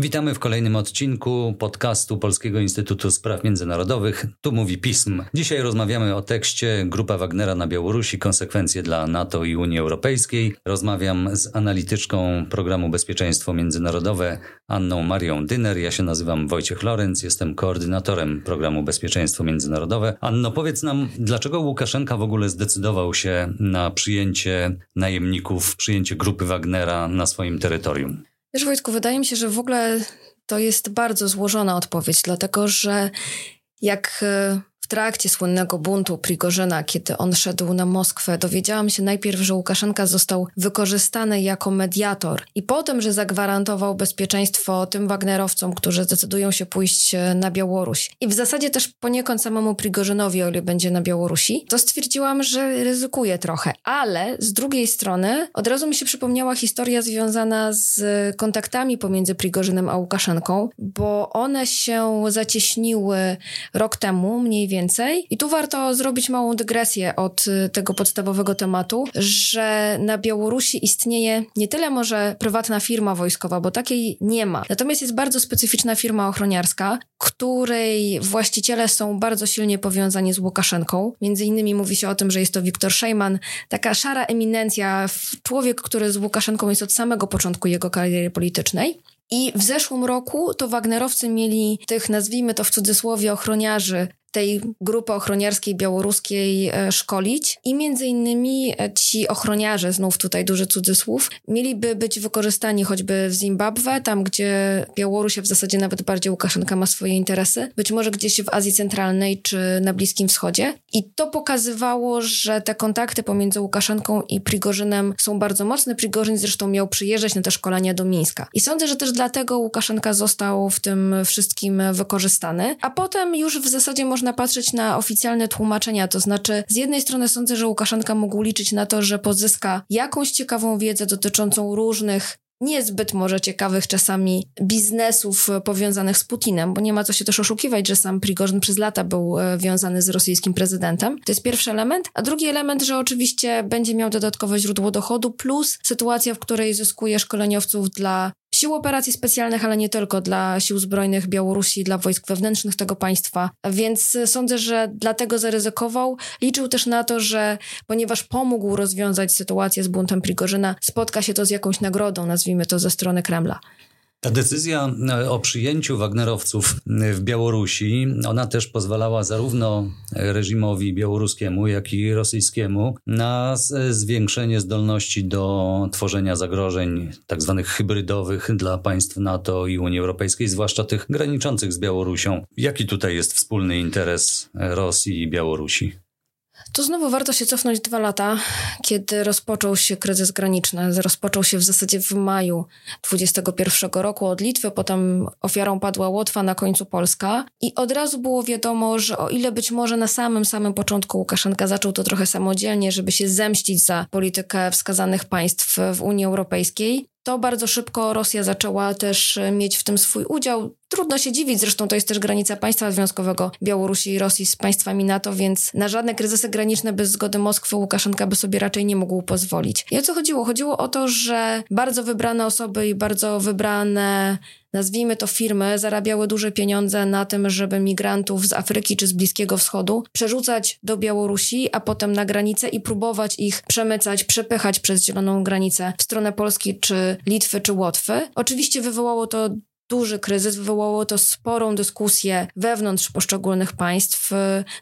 Witamy w kolejnym odcinku podcastu Polskiego Instytutu Spraw Międzynarodowych. Tu mówi pism. Dzisiaj rozmawiamy o tekście Grupa Wagnera na Białorusi konsekwencje dla NATO i Unii Europejskiej. Rozmawiam z analityczką programu Bezpieczeństwo Międzynarodowe Anną Marią Dyner. Ja się nazywam Wojciech Lorenz, jestem koordynatorem programu Bezpieczeństwo Międzynarodowe. Anno, powiedz nam, dlaczego Łukaszenka w ogóle zdecydował się na przyjęcie najemników, przyjęcie grupy Wagnera na swoim terytorium? Wiesz Wojtku, wydaje mi się, że w ogóle to jest bardzo złożona odpowiedź, dlatego że jak e, w trakcie słynnego buntu Prigorzyna, kiedy on szedł na Moskwę, dowiedziałam się najpierw, że Łukaszenka został wykorzystany jako mediator i potem, że zagwarantował bezpieczeństwo tym Wagnerowcom, którzy zdecydują się pójść e, na Białoruś. I w zasadzie też poniekąd samemu Prigorzynowi, o ile będzie na Białorusi, to stwierdziłam, że ryzykuje trochę. Ale z drugiej strony od razu mi się przypomniała historia związana z kontaktami pomiędzy Prigorzynem a Łukaszenką, bo one się zacieśniły rok temu, mniej więcej więcej. I tu warto zrobić małą dygresję od y, tego podstawowego tematu, że na Białorusi istnieje nie tyle może prywatna firma wojskowa, bo takiej nie ma. Natomiast jest bardzo specyficzna firma ochroniarska, której właściciele są bardzo silnie powiązani z Łukaszenką. Między innymi mówi się o tym, że jest to Wiktor Szejman, taka szara eminencja, człowiek, który z Łukaszenką jest od samego początku jego kariery politycznej. I w zeszłym roku to Wagnerowcy mieli tych, nazwijmy to w cudzysłowie, ochroniarzy tej grupy ochroniarskiej białoruskiej e, szkolić i między innymi e, ci ochroniarze, znów tutaj duży cudzysłów, mieliby być wykorzystani choćby w Zimbabwe, tam gdzie Białoruś, w zasadzie nawet bardziej Łukaszenka ma swoje interesy, być może gdzieś w Azji Centralnej czy na Bliskim Wschodzie. I to pokazywało, że te kontakty pomiędzy Łukaszenką i Prigorzynem są bardzo mocne. Prigorzyn zresztą miał przyjeżdżać na te szkolenia do Mińska. I sądzę, że też dlatego Łukaszenka został w tym wszystkim wykorzystany, a potem już w zasadzie można można patrzeć na oficjalne tłumaczenia. To znaczy, z jednej strony sądzę, że Łukaszenka mógł liczyć na to, że pozyska jakąś ciekawą wiedzę dotyczącą różnych niezbyt może ciekawych czasami biznesów powiązanych z Putinem, bo nie ma co się też oszukiwać, że sam Prigorzyn przez lata był e, wiązany z rosyjskim prezydentem. To jest pierwszy element. A drugi element, że oczywiście będzie miał dodatkowe źródło dochodu, plus sytuacja, w której zyskuje szkoleniowców dla sił operacji specjalnych, ale nie tylko dla sił zbrojnych Białorusi, dla wojsk wewnętrznych tego państwa. Więc sądzę, że dlatego zaryzykował. Liczył też na to, że ponieważ pomógł rozwiązać sytuację z buntem Prigorzyna, spotka się to z jakąś nagrodą, nazwijmy to ze strony Kremla. Ta decyzja e, o przyjęciu Wagnerowców e, w Białorusi, ona też pozwalała zarówno reżimowi białoruskiemu, jak i rosyjskiemu na zwiększenie zdolności do tworzenia zagrożeń tak zwanych hybrydowych dla państw NATO i Unii Europejskiej, zwłaszcza tych graniczących z Białorusią. Jaki tutaj jest wspólny interes Rosji i Białorusi? To znowu warto się cofnąć dwa lata, kiedy rozpoczął się kryzys graniczny. Rozpoczął się w zasadzie w maju 2021 roku od Litwy, potem ofiarą padła Łotwa, na końcu Polska. I od razu było wiadomo, że o ile być może na samym, samym początku Łukaszenka zaczął to trochę samodzielnie, żeby się zemścić za politykę wskazanych państw w Unii Europejskiej, to bardzo szybko Rosja zaczęła też mieć w tym swój udział. Trudno się dziwić, zresztą to jest też granica państwa związkowego Białorusi i Rosji z państwami NATO, więc na żadne kryzysy graniczne bez zgody Moskwy Łukaszenka by sobie raczej nie mógł pozwolić. I o co chodziło? Chodziło o to, że bardzo wybrane osoby i bardzo wybrane nazwijmy to firmy, zarabiały duże pieniądze na tym, żeby migrantów z Afryki czy z Bliskiego Wschodu przerzucać do Białorusi, a potem na granicę i próbować ich przemycać, przepychać przez zieloną granicę w stronę Polski czy Litwy czy Łotwy. Oczywiście wywołało to duży kryzys, wywołało to sporą dyskusję wewnątrz poszczególnych państw.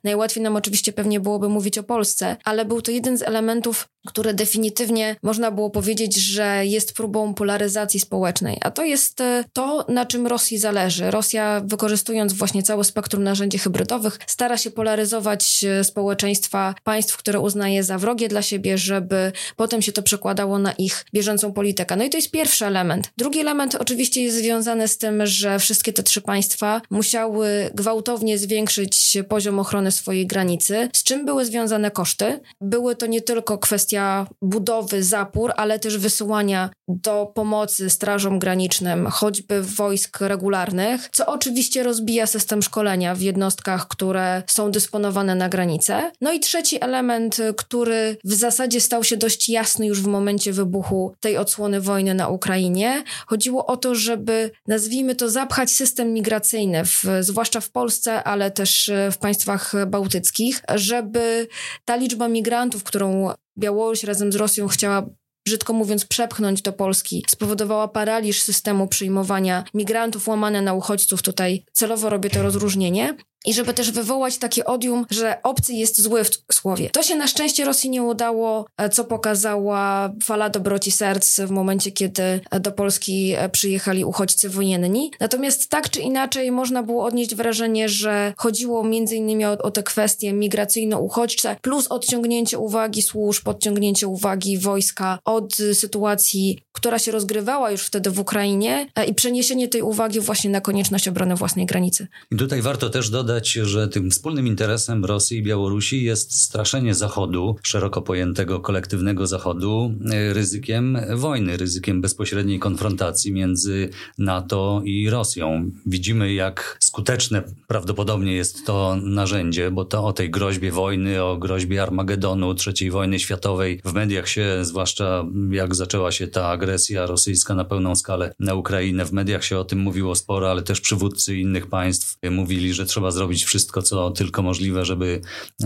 Najłatwiej nam oczywiście pewnie byłoby mówić o Polsce, ale był to jeden z elementów, które definitywnie można było powiedzieć, że jest próbą polaryzacji społecznej. A to jest e, to, na czym Rosji zależy. Rosja, wykorzystując właśnie całe spektrum narzędzi hybrydowych, stara się polaryzować e, społeczeństwa państw, które uznaje za wrogie dla siebie, żeby potem się to przekładało na ich bieżącą politykę. No i to jest pierwszy element. Drugi element oczywiście jest związany z z tym, że wszystkie te trzy państwa musiały gwałtownie zwiększyć poziom ochrony swojej granicy, z czym były związane koszty. Były to nie tylko kwestia budowy zapór, ale też wysyłania do pomocy strażom granicznym, choćby wojsk regularnych, co oczywiście rozbija system szkolenia w jednostkach, które są dysponowane na granicę. No i trzeci element, który w zasadzie stał się dość jasny już w momencie wybuchu tej odsłony wojny na Ukrainie. Chodziło o to, żeby, nazwijmy to, zapchać system migracyjny, w, zwłaszcza w Polsce, ale też w państwach bałtyckich, żeby ta liczba migrantów, którą Białoruś razem z Rosją chciała brzydko mówiąc, przepchnąć do Polski, spowodowała paraliż systemu przyjmowania migrantów, łamane na uchodźców. Tutaj celowo robię to rozróżnienie i żeby też wywołać takie odium, że obcy jest zły w słowie. To się na szczęście Rosji nie udało, e, co pokazała fala dobroci serc w momencie, kiedy e, do Polski e, przyjechali uchodźcy wojenni. Natomiast tak czy inaczej można było odnieść wrażenie, że chodziło innymi o, o te kwestie migracyjno-uchodźcze, plus odciągnięcie uwagi służb, odciągnięcie uwagi wojska od sytuacji, która się rozgrywała już wtedy w Ukrainie i przeniesienie tej uwagi właśnie na konieczność obrony własnej granicy. I tutaj warto też dodać, że tym wspólnym interesem Rosji i Białorusi jest straszenie Zachodu, szeroko pojętego kolektywnego Zachodu, e, ryzykiem wojny, ryzykiem bezpośredniej konfrontacji między NATO i Rosją. Widzimy, jak skuteczne prawdopodobnie jest to narzędzie, bo to o tej groźbie wojny, o groźbie Armagedonu, III wojny światowej w mediach się, zwłaszcza jak zaczęła się ta agresja rosyjska na pełną skalę na Ukrainę, w mediach się o tym mówiło sporo, ale też przywódcy innych państw mówili, że trzeba zrobić wszystko, co tylko możliwe, żeby,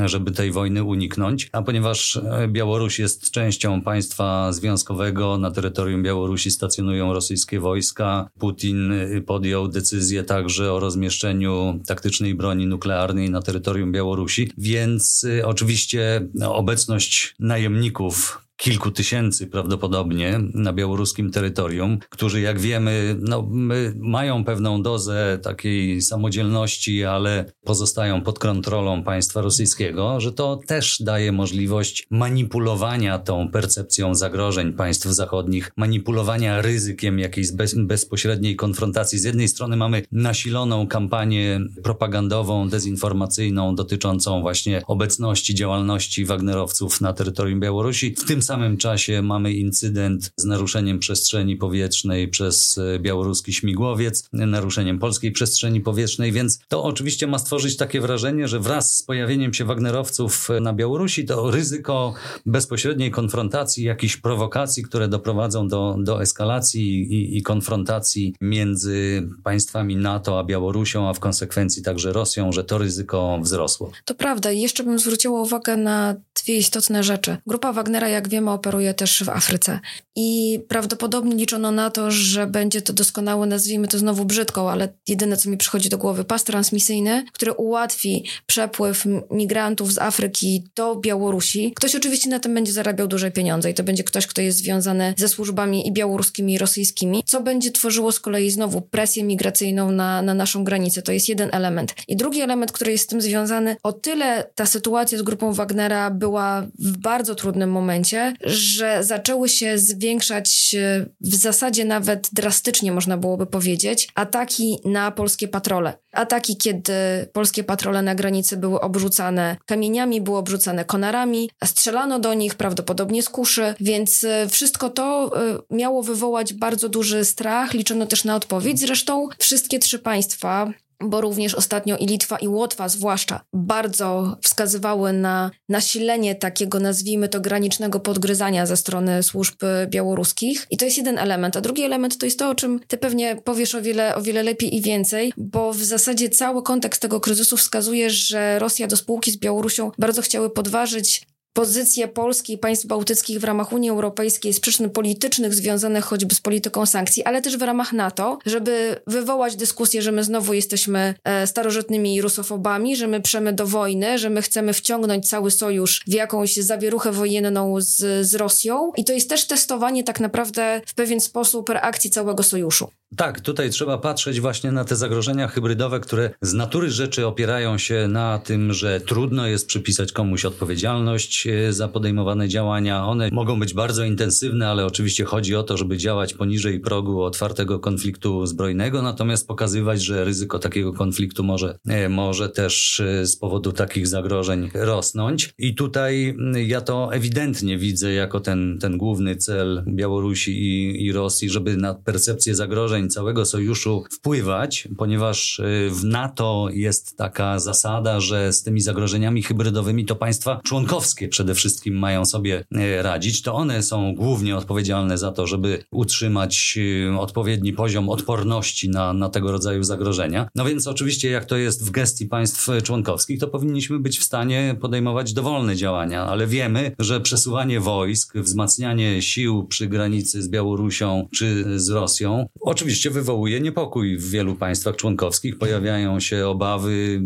żeby tej wojny uniknąć. A ponieważ e, Białoruś jest częścią państwa związkowego, na terytorium Białorusi stacjonują rosyjskie wojska, Putin y, podjął decyzję także o rozmieszczeniu taktycznej broni nuklearnej na terytorium Białorusi, więc y, oczywiście obecność najemników kilku tysięcy prawdopodobnie na białoruskim terytorium, którzy jak wiemy, no, mają pewną dozę takiej samodzielności, ale pozostają pod kontrolą państwa rosyjskiego, że to też daje możliwość manipulowania tą percepcją zagrożeń państw zachodnich, manipulowania ryzykiem jakiejś bez, bezpośredniej konfrontacji. Z jednej strony mamy nasiloną kampanię propagandową, dezinformacyjną dotyczącą właśnie obecności, działalności Wagnerowców na terytorium Białorusi. W tym samym czasie mamy incydent z naruszeniem przestrzeni powietrznej przez e, białoruski śmigłowiec, naruszeniem polskiej przestrzeni powietrznej, więc to oczywiście ma stworzyć takie wrażenie, że wraz z pojawieniem się Wagnerowców e, na Białorusi to ryzyko bezpośredniej konfrontacji, jakichś prowokacji, które doprowadzą do, do eskalacji i, i konfrontacji między państwami NATO a Białorusią, a w konsekwencji także Rosją, że to ryzyko wzrosło. To prawda. Jeszcze bym zwróciła uwagę na dwie istotne rzeczy. Grupa Wagnera, jak wiemy, firma operuje też w Afryce. I prawdopodobnie liczono na to, że będzie to doskonały, nazwijmy to znowu brzydką, ale jedyne, co mi przychodzi do głowy, pas transmisyjny, który ułatwi przepływ migrantów z Afryki do Białorusi. Ktoś oczywiście na tym będzie zarabiał duże pieniądze i to będzie ktoś, kto jest związany ze służbami i białoruskimi, i rosyjskimi, co będzie tworzyło z kolei znowu presję migracyjną na, na naszą granicę. To jest jeden element. I drugi element, który jest z tym związany, o tyle ta sytuacja z grupą Wagnera była w bardzo trudnym momencie, że zaczęły się zwiększać e, w zasadzie nawet drastycznie, można byłoby powiedzieć, ataki na polskie patrole. Ataki, kiedy polskie patrole na granicy były obrzucane kamieniami, były obrzucane konarami, strzelano do nich prawdopodobnie z kuszy, więc e, wszystko to e, miało wywołać bardzo duży strach. Liczono też na odpowiedź. Zresztą wszystkie trzy państwa bo również ostatnio i Litwa, i Łotwa zwłaszcza bardzo wskazywały na nasilenie takiego, nazwijmy to, granicznego podgryzania ze strony służb białoruskich. I to jest jeden element. A drugi element to jest to, o czym ty pewnie powiesz o wiele, o wiele lepiej i więcej, bo w zasadzie cały kontekst tego kryzysu wskazuje, że Rosja do spółki z Białorusią bardzo chciały podważyć pozycję Polski i państw bałtyckich w ramach Unii Europejskiej z przyczyn politycznych związanych choćby z polityką sankcji, ale też w ramach NATO, żeby wywołać dyskusję, że my znowu jesteśmy e, starożytnymi rusofobami, że my przemy do wojny, że my chcemy wciągnąć cały sojusz w jakąś zawieruchę wojenną z, z Rosją. I to jest też testowanie tak naprawdę w pewien sposób reakcji całego sojuszu. Tak, tutaj trzeba patrzeć właśnie na te zagrożenia hybrydowe, które z natury rzeczy opierają się na tym, że trudno jest przypisać komuś odpowiedzialność e, za podejmowane działania. One mogą być bardzo intensywne, ale oczywiście chodzi o to, żeby działać poniżej progu otwartego konfliktu zbrojnego, natomiast pokazywać, że ryzyko takiego konfliktu może, e, może też e, z powodu takich zagrożeń rosnąć. I tutaj ja to ewidentnie widzę jako ten, ten główny cel Białorusi i, i Rosji, żeby na percepcję zagrożeń całego sojuszu wpływać, ponieważ y, w NATO jest taka zasada, że z tymi zagrożeniami hybrydowymi to państwa członkowskie przede wszystkim mają sobie y, radzić. To one są głównie odpowiedzialne za to, żeby utrzymać y, odpowiedni poziom odporności na, na tego rodzaju zagrożenia. No więc oczywiście, jak to jest w gestii państw członkowskich, to powinniśmy być w stanie podejmować dowolne działania, ale wiemy, że przesuwanie wojsk, wzmacnianie sił przy granicy z Białorusią czy z Rosją, oczywiście wywołuje niepokój w wielu państwach członkowskich. Pojawiają się obawy.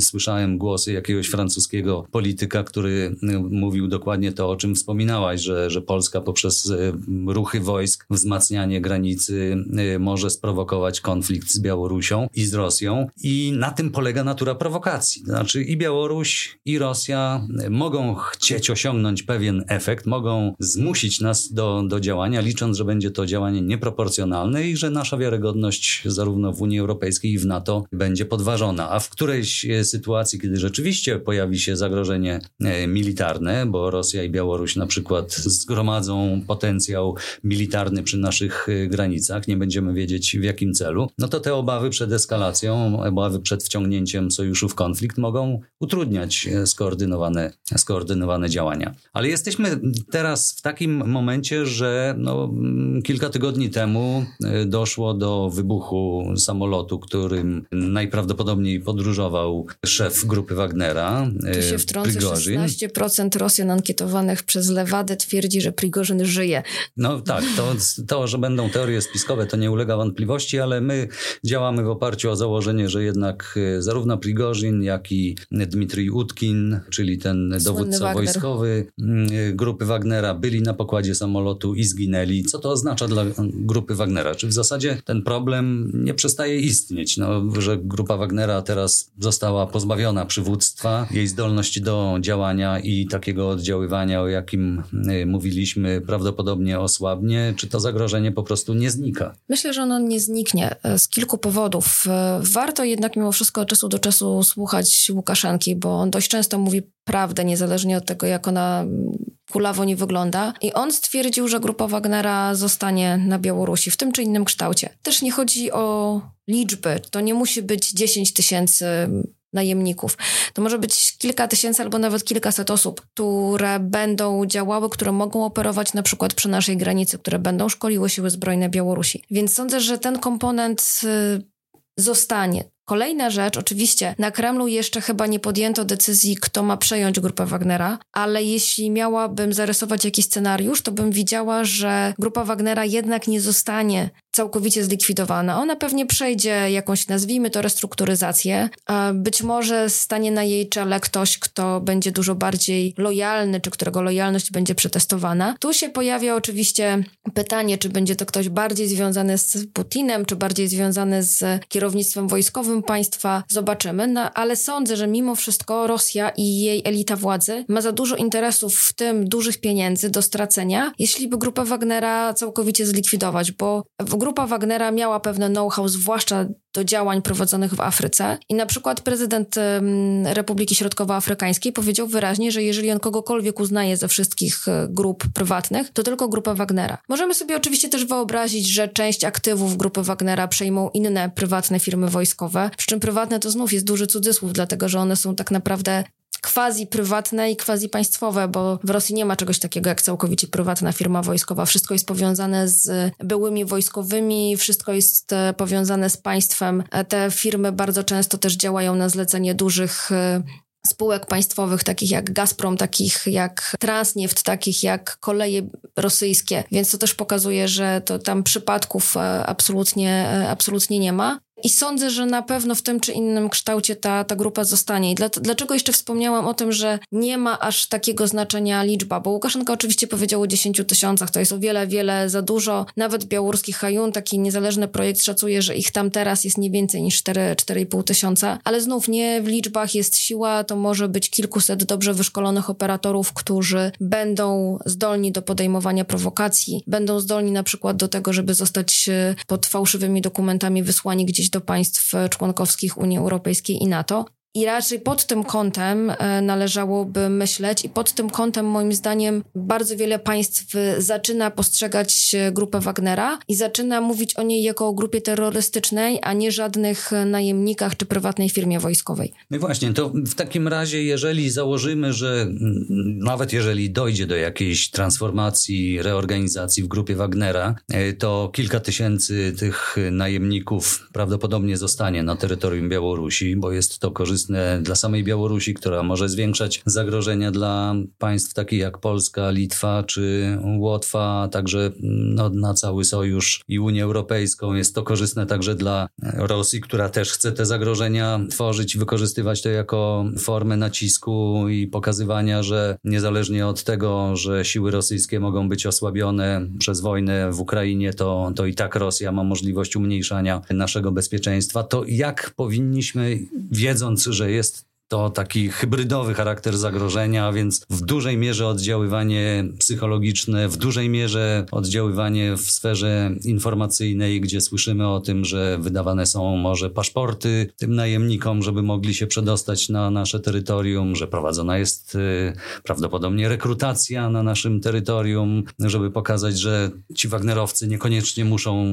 Słyszałem głosy jakiegoś francuskiego polityka, który y, mówił dokładnie to, o czym wspominałaś, że, że Polska poprzez y, ruchy wojsk, wzmacnianie granicy y, może sprowokować konflikt z Białorusią i z Rosją. I na tym polega natura prowokacji. Znaczy i Białoruś, i Rosja mogą chcieć osiągnąć pewien efekt, mogą zmusić nas do, do działania, licząc, że będzie to działanie nieproporcjonalne i że nasza wiarygodność zarówno w Unii Europejskiej i w NATO będzie podważona. A w którejś e, sytuacji, kiedy rzeczywiście pojawi się zagrożenie e, militarne, bo Rosja i Białoruś na przykład zgromadzą potencjał militarny przy naszych e, granicach, nie będziemy wiedzieć w jakim celu, no to te obawy przed eskalacją, obawy przed wciągnięciem sojuszu w konflikt mogą utrudniać skoordynowane, skoordynowane działania. Ale jesteśmy teraz w takim momencie, że no, kilka tygodni temu doszło do wybuchu samolotu, którym najprawdopodobniej podróżował szef grupy Wagnera. Tu się e, wtrącę, Prigorzin. 16% Rosjan ankietowanych przez Lewadę twierdzi, że Prigorzyn żyje. No tak, to, to, że będą teorie spiskowe, to nie ulega wątpliwości, ale my działamy w oparciu o założenie, że jednak e, zarówno Prigorzin, jak i Dmitrij Utkin, czyli ten dowódca wojskowy mm, e, grupy Wagnera, byli na pokładzie samolotu i zginęli. Co to oznacza dla grupy Wagnera? Czy w zasadzie ten problem nie przestaje istnieć, no, że grupa Wagnera teraz została pozbawiona przywództwa, jej zdolności do działania i takiego oddziaływania, o jakim y, mówiliśmy, prawdopodobnie osłabnie, czy to zagrożenie po prostu nie znika? Myślę, że ono nie zniknie e, z kilku powodów. E, warto jednak mimo wszystko od czasu do czasu słuchać Łukaszenki, bo on dość często mówi prawdę, niezależnie od tego, jak ona kulawo nie wygląda. I on stwierdził, że grupa Wagnera zostanie na Białorusi w tym czy innym kształcie. Też nie chodzi o liczby. To nie musi być 10 tysięcy najemników. To może być kilka tysięcy albo nawet kilkaset osób, które będą działały, które mogą operować na przykład przy naszej granicy, które będą szkoliły siły zbrojne Białorusi. Więc sądzę, że ten komponent y, zostanie. Kolejna rzecz, oczywiście, na Kremlu jeszcze chyba nie podjęto decyzji, kto ma przejąć grupę Wagnera, ale jeśli miałabym zarysować jakiś scenariusz, to bym widziała, że grupa Wagnera jednak nie zostanie całkowicie zlikwidowana. Ona pewnie przejdzie jakąś, nazwijmy to, restrukturyzację. Być może stanie na jej czele ktoś, kto będzie dużo bardziej lojalny, czy którego lojalność będzie przetestowana. Tu się pojawia oczywiście pytanie, czy będzie to ktoś bardziej związany z Putinem, czy bardziej związany z kierownictwem wojskowym państwa. Zobaczymy, no, ale sądzę, że mimo wszystko Rosja i jej elita władzy ma za dużo interesów, w tym dużych pieniędzy do stracenia, jeśli by grupę Wagnera całkowicie zlikwidować, bo grupa Wagnera miała pewne know-how, zwłaszcza do działań prowadzonych w Afryce. I na przykład prezydent Republiki Środkowoafrykańskiej powiedział wyraźnie, że jeżeli on kogokolwiek uznaje ze wszystkich e, grup prywatnych, to tylko grupę Wagnera. Możemy sobie oczywiście też wyobrazić, że część aktywów grupy Wagnera przejmą inne prywatne firmy wojskowe, przy czym prywatne to znów jest duży cudzysłów, dlatego że one są tak naprawdę quasi prywatne i quasi państwowe, bo w Rosji nie ma czegoś takiego jak całkowicie prywatna firma wojskowa. Wszystko jest powiązane z byłymi wojskowymi, wszystko jest e, powiązane z państwem. E, te firmy bardzo często też działają na zlecenie dużych e, spółek państwowych, takich jak Gazprom, takich jak Transneft, takich jak koleje rosyjskie, więc to też pokazuje, że to tam przypadków absolutnie, absolutnie nie ma. I sądzę, że na pewno w tym czy innym kształcie ta, ta grupa zostanie. I dla, dlaczego jeszcze wspomniałam o tym, że nie ma aż takiego znaczenia liczba? Bo Łukaszenka oczywiście powiedział o 10 tysiącach, to jest o wiele, wiele za dużo. Nawet białoruski Hajun, taki niezależny projekt, szacuje, że ich tam teraz jest nie więcej niż 4-4,5 tysiąca. Ale znów nie w liczbach jest siła, to może być kilkuset dobrze wyszkolonych operatorów, którzy będą zdolni do podejmowania prowokacji, będą zdolni na przykład do tego, żeby zostać e, pod fałszywymi dokumentami wysłani gdzieś do państw członkowskich Unii Europejskiej i NATO. I raczej pod tym kątem e, należałoby myśleć, i pod tym kątem, moim zdaniem, bardzo wiele państw zaczyna postrzegać grupę Wagnera i zaczyna mówić o niej jako o grupie terrorystycznej, a nie żadnych najemnikach czy prywatnej firmie wojskowej. No właśnie, to w takim razie, jeżeli założymy, że nawet jeżeli dojdzie do jakiejś transformacji, reorganizacji w grupie Wagnera, e, to kilka tysięcy tych najemników prawdopodobnie zostanie na terytorium Białorusi, bo jest to korzystne dla samej Białorusi, która może zwiększać zagrożenia dla państw takich jak Polska, Litwa czy Łotwa, a także no, na cały sojusz i Unię Europejską. Jest to korzystne także dla Rosji, która też chce te zagrożenia tworzyć, wykorzystywać to jako formę nacisku i pokazywania, że niezależnie od tego, że siły rosyjskie mogą być osłabione przez wojnę w Ukrainie, to, to i tak Rosja ma możliwość umniejszania naszego bezpieczeństwa. To jak powinniśmy, wiedząc, że jest to taki hybrydowy charakter zagrożenia, więc w dużej mierze oddziaływanie psychologiczne, w dużej mierze oddziaływanie w sferze informacyjnej, gdzie słyszymy o tym, że wydawane są może paszporty tym najemnikom, żeby mogli się przedostać na nasze terytorium, że prowadzona jest y, prawdopodobnie rekrutacja na naszym terytorium, żeby pokazać, że ci Wagnerowcy niekoniecznie muszą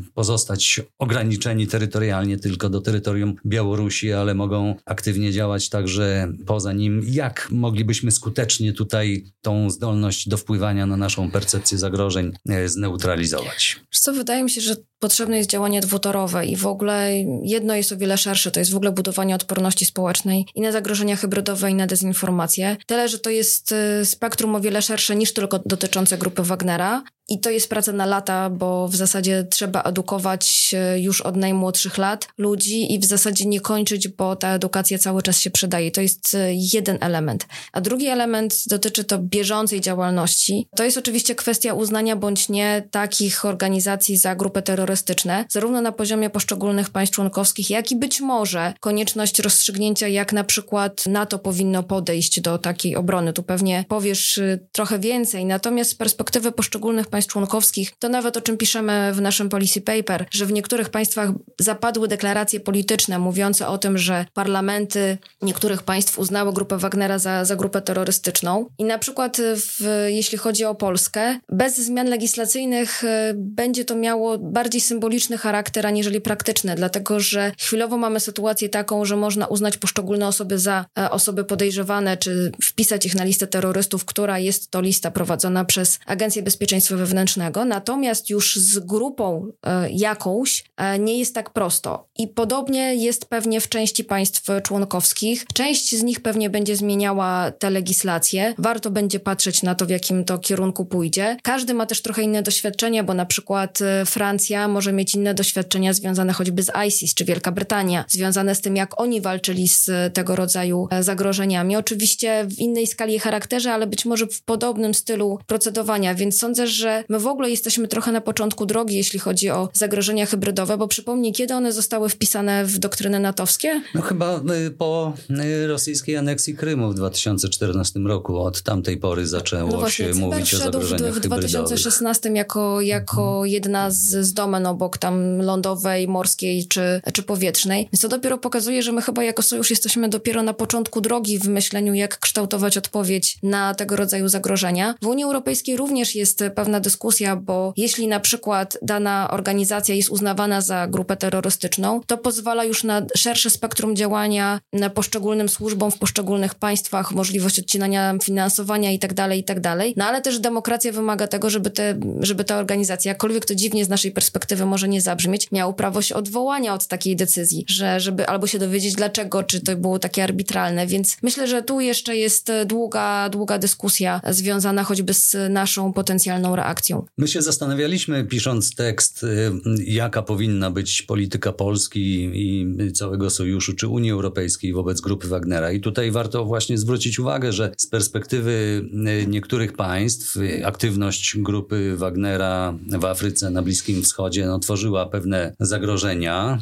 y, pozostać ograniczeni terytorialnie tylko do terytorium Białorusi, ale mogą aktywnie aktywnie działać także poza nim. Jak moglibyśmy skutecznie tutaj tą zdolność do wpływania na naszą percepcję zagrożeń e, zneutralizować? Co wydaje mi się, że potrzebne jest działanie dwutorowe i w ogóle jedno jest o wiele szersze, to jest w ogóle budowanie odporności społecznej i na zagrożenia hybrydowe i na dezinformację. Tyle, że to jest e, spektrum o wiele szersze niż tylko dotyczące grupy Wagnera, i to jest praca na lata, bo w zasadzie trzeba edukować e, już od najmłodszych lat ludzi i w zasadzie nie kończyć, bo ta edukacja cały czas się przydaje. To jest e, jeden element. A drugi element dotyczy to bieżącej działalności. To jest oczywiście kwestia uznania bądź nie takich organizacji za grupy terrorystyczne, zarówno na poziomie poszczególnych państw członkowskich, jak i być może konieczność rozstrzygnięcia, jak na przykład NATO powinno podejść do takiej obrony. Tu pewnie powiesz e, trochę więcej. Natomiast z perspektywy poszczególnych państw członkowskich, to nawet o czym piszemy w naszym policy paper, że w niektórych państwach zapadły deklaracje polityczne mówiące o tym, że parlamenty niektórych państw uznały grupę Wagnera za, za grupę terrorystyczną. I na przykład w, jeśli chodzi o Polskę, bez zmian legislacyjnych e, będzie to miało bardziej symboliczny charakter, aniżeli praktyczny, dlatego że chwilowo mamy sytuację taką, że można uznać poszczególne osoby za e, osoby podejrzewane, czy wpisać ich na listę terrorystów, która jest to lista prowadzona przez Agencję Bezpieczeństwa wewnętrznego, natomiast już z grupą e, jakąś e, nie jest tak prosto. I podobnie jest pewnie w części państw członkowskich. Część z nich pewnie będzie zmieniała te legislacje. Warto będzie patrzeć na to, w jakim to kierunku pójdzie. Każdy ma też trochę inne doświadczenia, bo na przykład e, Francja może mieć inne doświadczenia związane choćby z ISIS, czy Wielka Brytania, związane z tym, jak oni walczyli z tego rodzaju zagrożeniami. Oczywiście w innej skali i charakterze, ale być może w podobnym stylu procedowania, więc sądzę, że my w ogóle jesteśmy trochę na początku drogi, jeśli chodzi o zagrożenia hybrydowe, bo przypomnij, kiedy one zostały wpisane w doktryny natowskie? No chyba y, po y, rosyjskiej aneksji Krymu w 2014 roku. Od tamtej pory zaczęło no się mówić o zagrożeniach w, w 2016 jako, jako mhm. jedna z, z domen obok tam lądowej, morskiej czy, czy powietrznej. To dopiero pokazuje, że my chyba jako sojusz jesteśmy dopiero na początku drogi w myśleniu, jak kształtować odpowiedź na tego rodzaju zagrożenia. W Unii Europejskiej również jest pewna dyskusja, bo jeśli na przykład dana organizacja jest uznawana za grupę terrorystyczną, to pozwala już na szersze spektrum działania na poszczególnym służbom w poszczególnych państwach, możliwość odcinania finansowania itd., tak itd. Tak no ale też demokracja wymaga tego, żeby, te, żeby ta organizacja, jakkolwiek to dziwnie z naszej perspektywy może nie zabrzmieć, miała prawo się odwołania od takiej decyzji, że żeby albo się dowiedzieć dlaczego, czy to było takie arbitralne, więc myślę, że tu jeszcze jest długa, długa dyskusja związana choćby z naszą potencjalną reakcją reakcją. My się zastanawialiśmy, pisząc tekst, y, jaka powinna być polityka Polski i całego sojuszu, czy Unii Europejskiej wobec grupy Wagnera. I tutaj warto właśnie zwrócić uwagę, że z perspektywy y, niektórych państw y, aktywność grupy Wagnera w Afryce, na Bliskim Wschodzie no, tworzyła pewne zagrożenia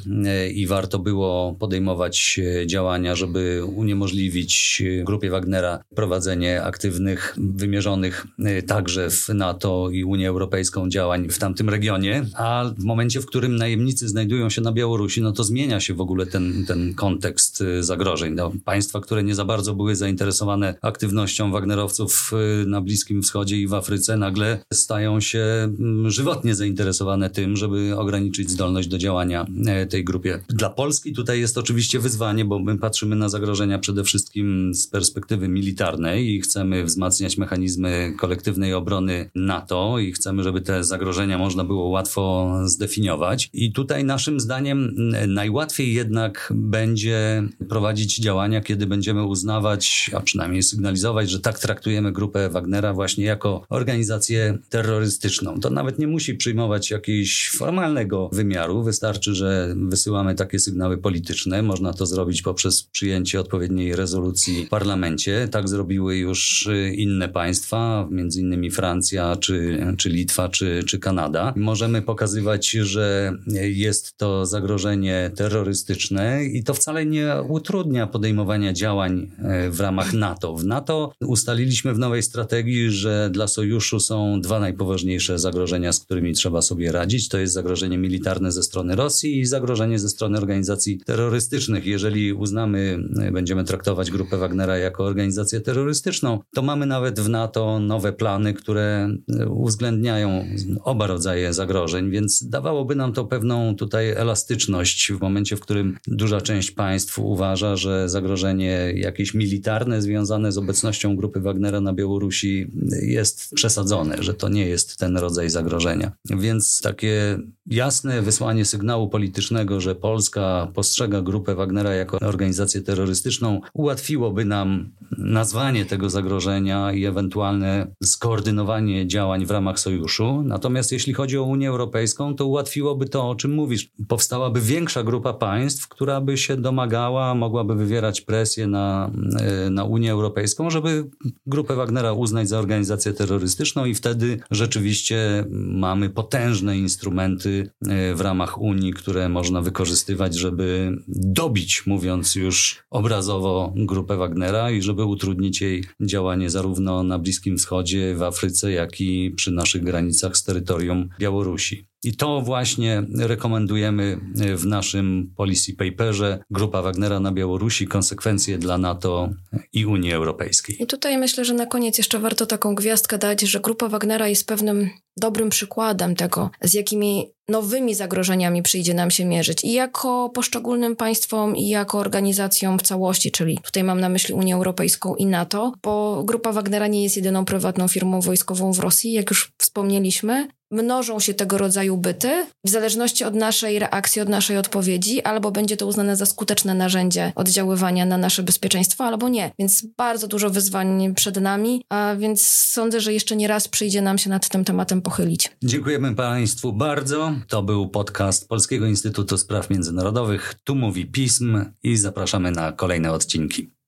i warto było podejmować działania, żeby uniemożliwić grupie Wagnera prowadzenie aktywnych, wymierzonych także w NATO i Unię Europejską działań w tamtym regionie, a w momencie, w którym najemnicy znajdują się na Białorusi, no to zmienia się w ogóle ten, ten kontekst y, zagrożeń. No, państwa, które nie za bardzo były zainteresowane aktywnością Wagnerowców y, na Bliskim Wschodzie i w Afryce, nagle stają się mm, żywotnie zainteresowane tym, żeby ograniczyć zdolność do działania e, tej grupie. Dla Polski tutaj jest oczywiście wyzwanie, bo my patrzymy na zagrożenia przede wszystkim z perspektywy militarnej i chcemy wzmacniać mechanizmy kolektywnej obrony NATO i chcemy, żeby te zagrożenia można było łatwo zdefiniować. I tutaj naszym zdaniem najłatwiej jednak będzie prowadzić działania, kiedy będziemy uznawać, a przynajmniej sygnalizować, że tak traktujemy grupę Wagnera właśnie jako organizację terrorystyczną. To nawet nie musi przyjmować jakiegoś formalnego wymiaru. Wystarczy, że wysyłamy takie sygnały polityczne. Można to zrobić poprzez przyjęcie odpowiedniej rezolucji w parlamencie. Tak zrobiły już inne państwa, między innymi Francja czy, czy Litwa, czy, czy Kanada. Możemy pokazywać, że jest to zagrożenie terrorystyczne i to wcale nie utrudnia podejmowania działań e, w ramach NATO. W NATO ustaliliśmy w nowej strategii, że dla sojuszu są dwa najpoważniejsze zagrożenia, z którymi trzeba sobie radzić. To jest zagrożenie militarne ze strony Rosji i zagrożenie ze strony organizacji terrorystycznych. Jeżeli uznamy, e, będziemy traktować grupę Wagnera jako organizację terrorystyczną, to mamy nawet w NATO nowe plany, które e, uwzględniają oba rodzaje zagrożeń, więc dawałoby nam to pewną tutaj elastyczność w momencie, w którym duża część państw uważa, że zagrożenie jakieś militarne związane z obecnością grupy Wagnera na Białorusi jest przesadzone, że to nie jest ten rodzaj zagrożenia. Więc takie jasne wysłanie sygnału politycznego, że Polska postrzega grupę Wagnera jako organizację terrorystyczną, ułatwiłoby nam nazwanie tego zagrożenia i ewentualne skoordynowanie działań w ramach sojuszu. Natomiast jeśli chodzi o Unię Europejską, to ułatwiłoby to, o czym mówisz. Powstałaby większa grupa państw, która by się domagała, mogłaby wywierać presję na, e, na Unię Europejską, żeby grupę Wagnera uznać za organizację terrorystyczną i wtedy rzeczywiście mamy potężne instrumenty e, w ramach Unii, które można wykorzystywać, żeby dobić, mówiąc już obrazowo, grupę Wagnera i żeby utrudnić jej działanie zarówno na Bliskim Wschodzie, w Afryce, jak i przy naszych granicach z terytorium Białorusi. I to właśnie rekomendujemy w naszym policy paperze Grupa Wagnera na Białorusi, konsekwencje dla NATO i Unii Europejskiej. I tutaj myślę, że na koniec jeszcze warto taką gwiazdkę dać, że Grupa Wagnera jest pewnym dobrym przykładem tego, z jakimi nowymi zagrożeniami przyjdzie nam się mierzyć i jako poszczególnym państwom, i jako organizacjom w całości, czyli tutaj mam na myśli Unię Europejską i NATO, bo Grupa Wagnera nie jest jedyną prywatną firmą wojskową w Rosji, jak już wspomnieliśmy mnożą się tego rodzaju byty w zależności od naszej reakcji, od naszej odpowiedzi, albo będzie to uznane za skuteczne narzędzie oddziaływania na nasze bezpieczeństwo, albo nie. Więc bardzo dużo wyzwań przed nami, a więc sądzę, że jeszcze nie raz przyjdzie nam się nad tym tematem pochylić. Dziękujemy Państwu bardzo. To był podcast Polskiego Instytutu Spraw Międzynarodowych. Tu mówi pism i zapraszamy na kolejne odcinki.